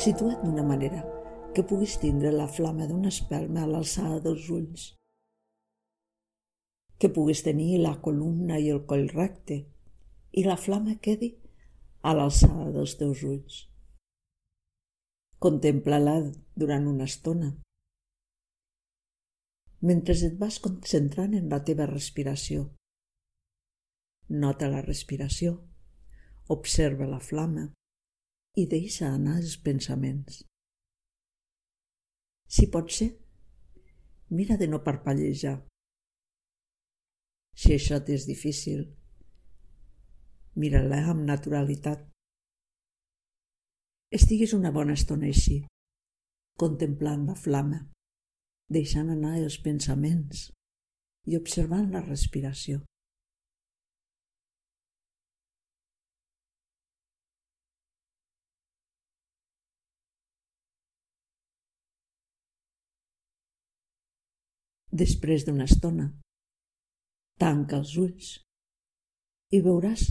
situat d'una manera que puguis tindre la flama d'una espelma a l'alçada dels ulls, que puguis tenir la columna i el coll recte i la flama quedi a l'alçada dels teus ulls. Contempla-la durant una estona, mentre et vas concentrant en la teva respiració. Nota la respiració, observa la flama i deixa anar els pensaments. Si pot ser, mira de no parpallejar. Si això t'és difícil, mira-la amb naturalitat. Estiguis una bona estona així, contemplant la flama deixant anar els pensaments i observant la respiració. Després d'una estona, tanca els ulls i veuràs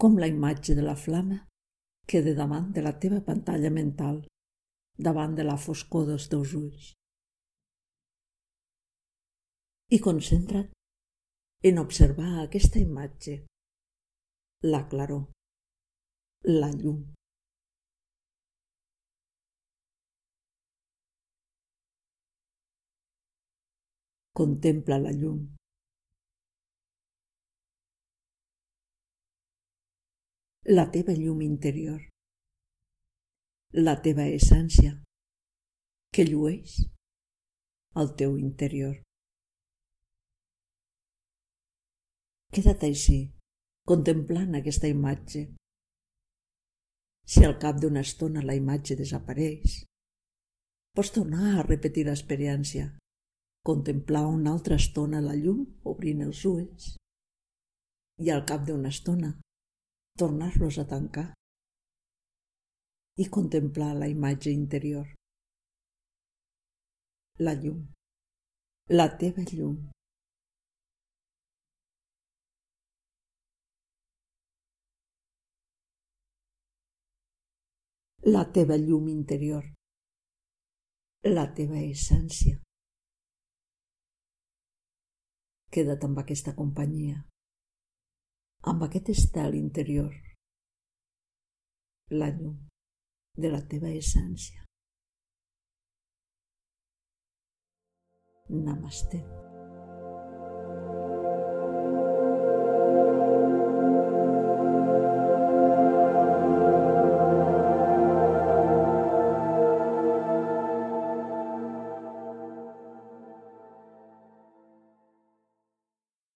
com la imatge de la flama queda davant de la teva pantalla mental, davant de la foscor dels teus ulls i concentra't en observar aquesta imatge, la claror, la llum. Contempla la llum. La teva llum interior. La teva essència que llueix al teu interior. Queda't així, contemplant aquesta imatge. Si al cap d'una estona la imatge desapareix, pots tornar a repetir l'experiència, contemplar una altra estona la llum obrint els ulls i al cap d'una estona tornar-los a tancar i contemplar la imatge interior. La llum, la teva llum, la teva llum interior, la teva essència. Queda't amb aquesta companyia, amb aquest estel interior, la llum de la teva essència. Namaste.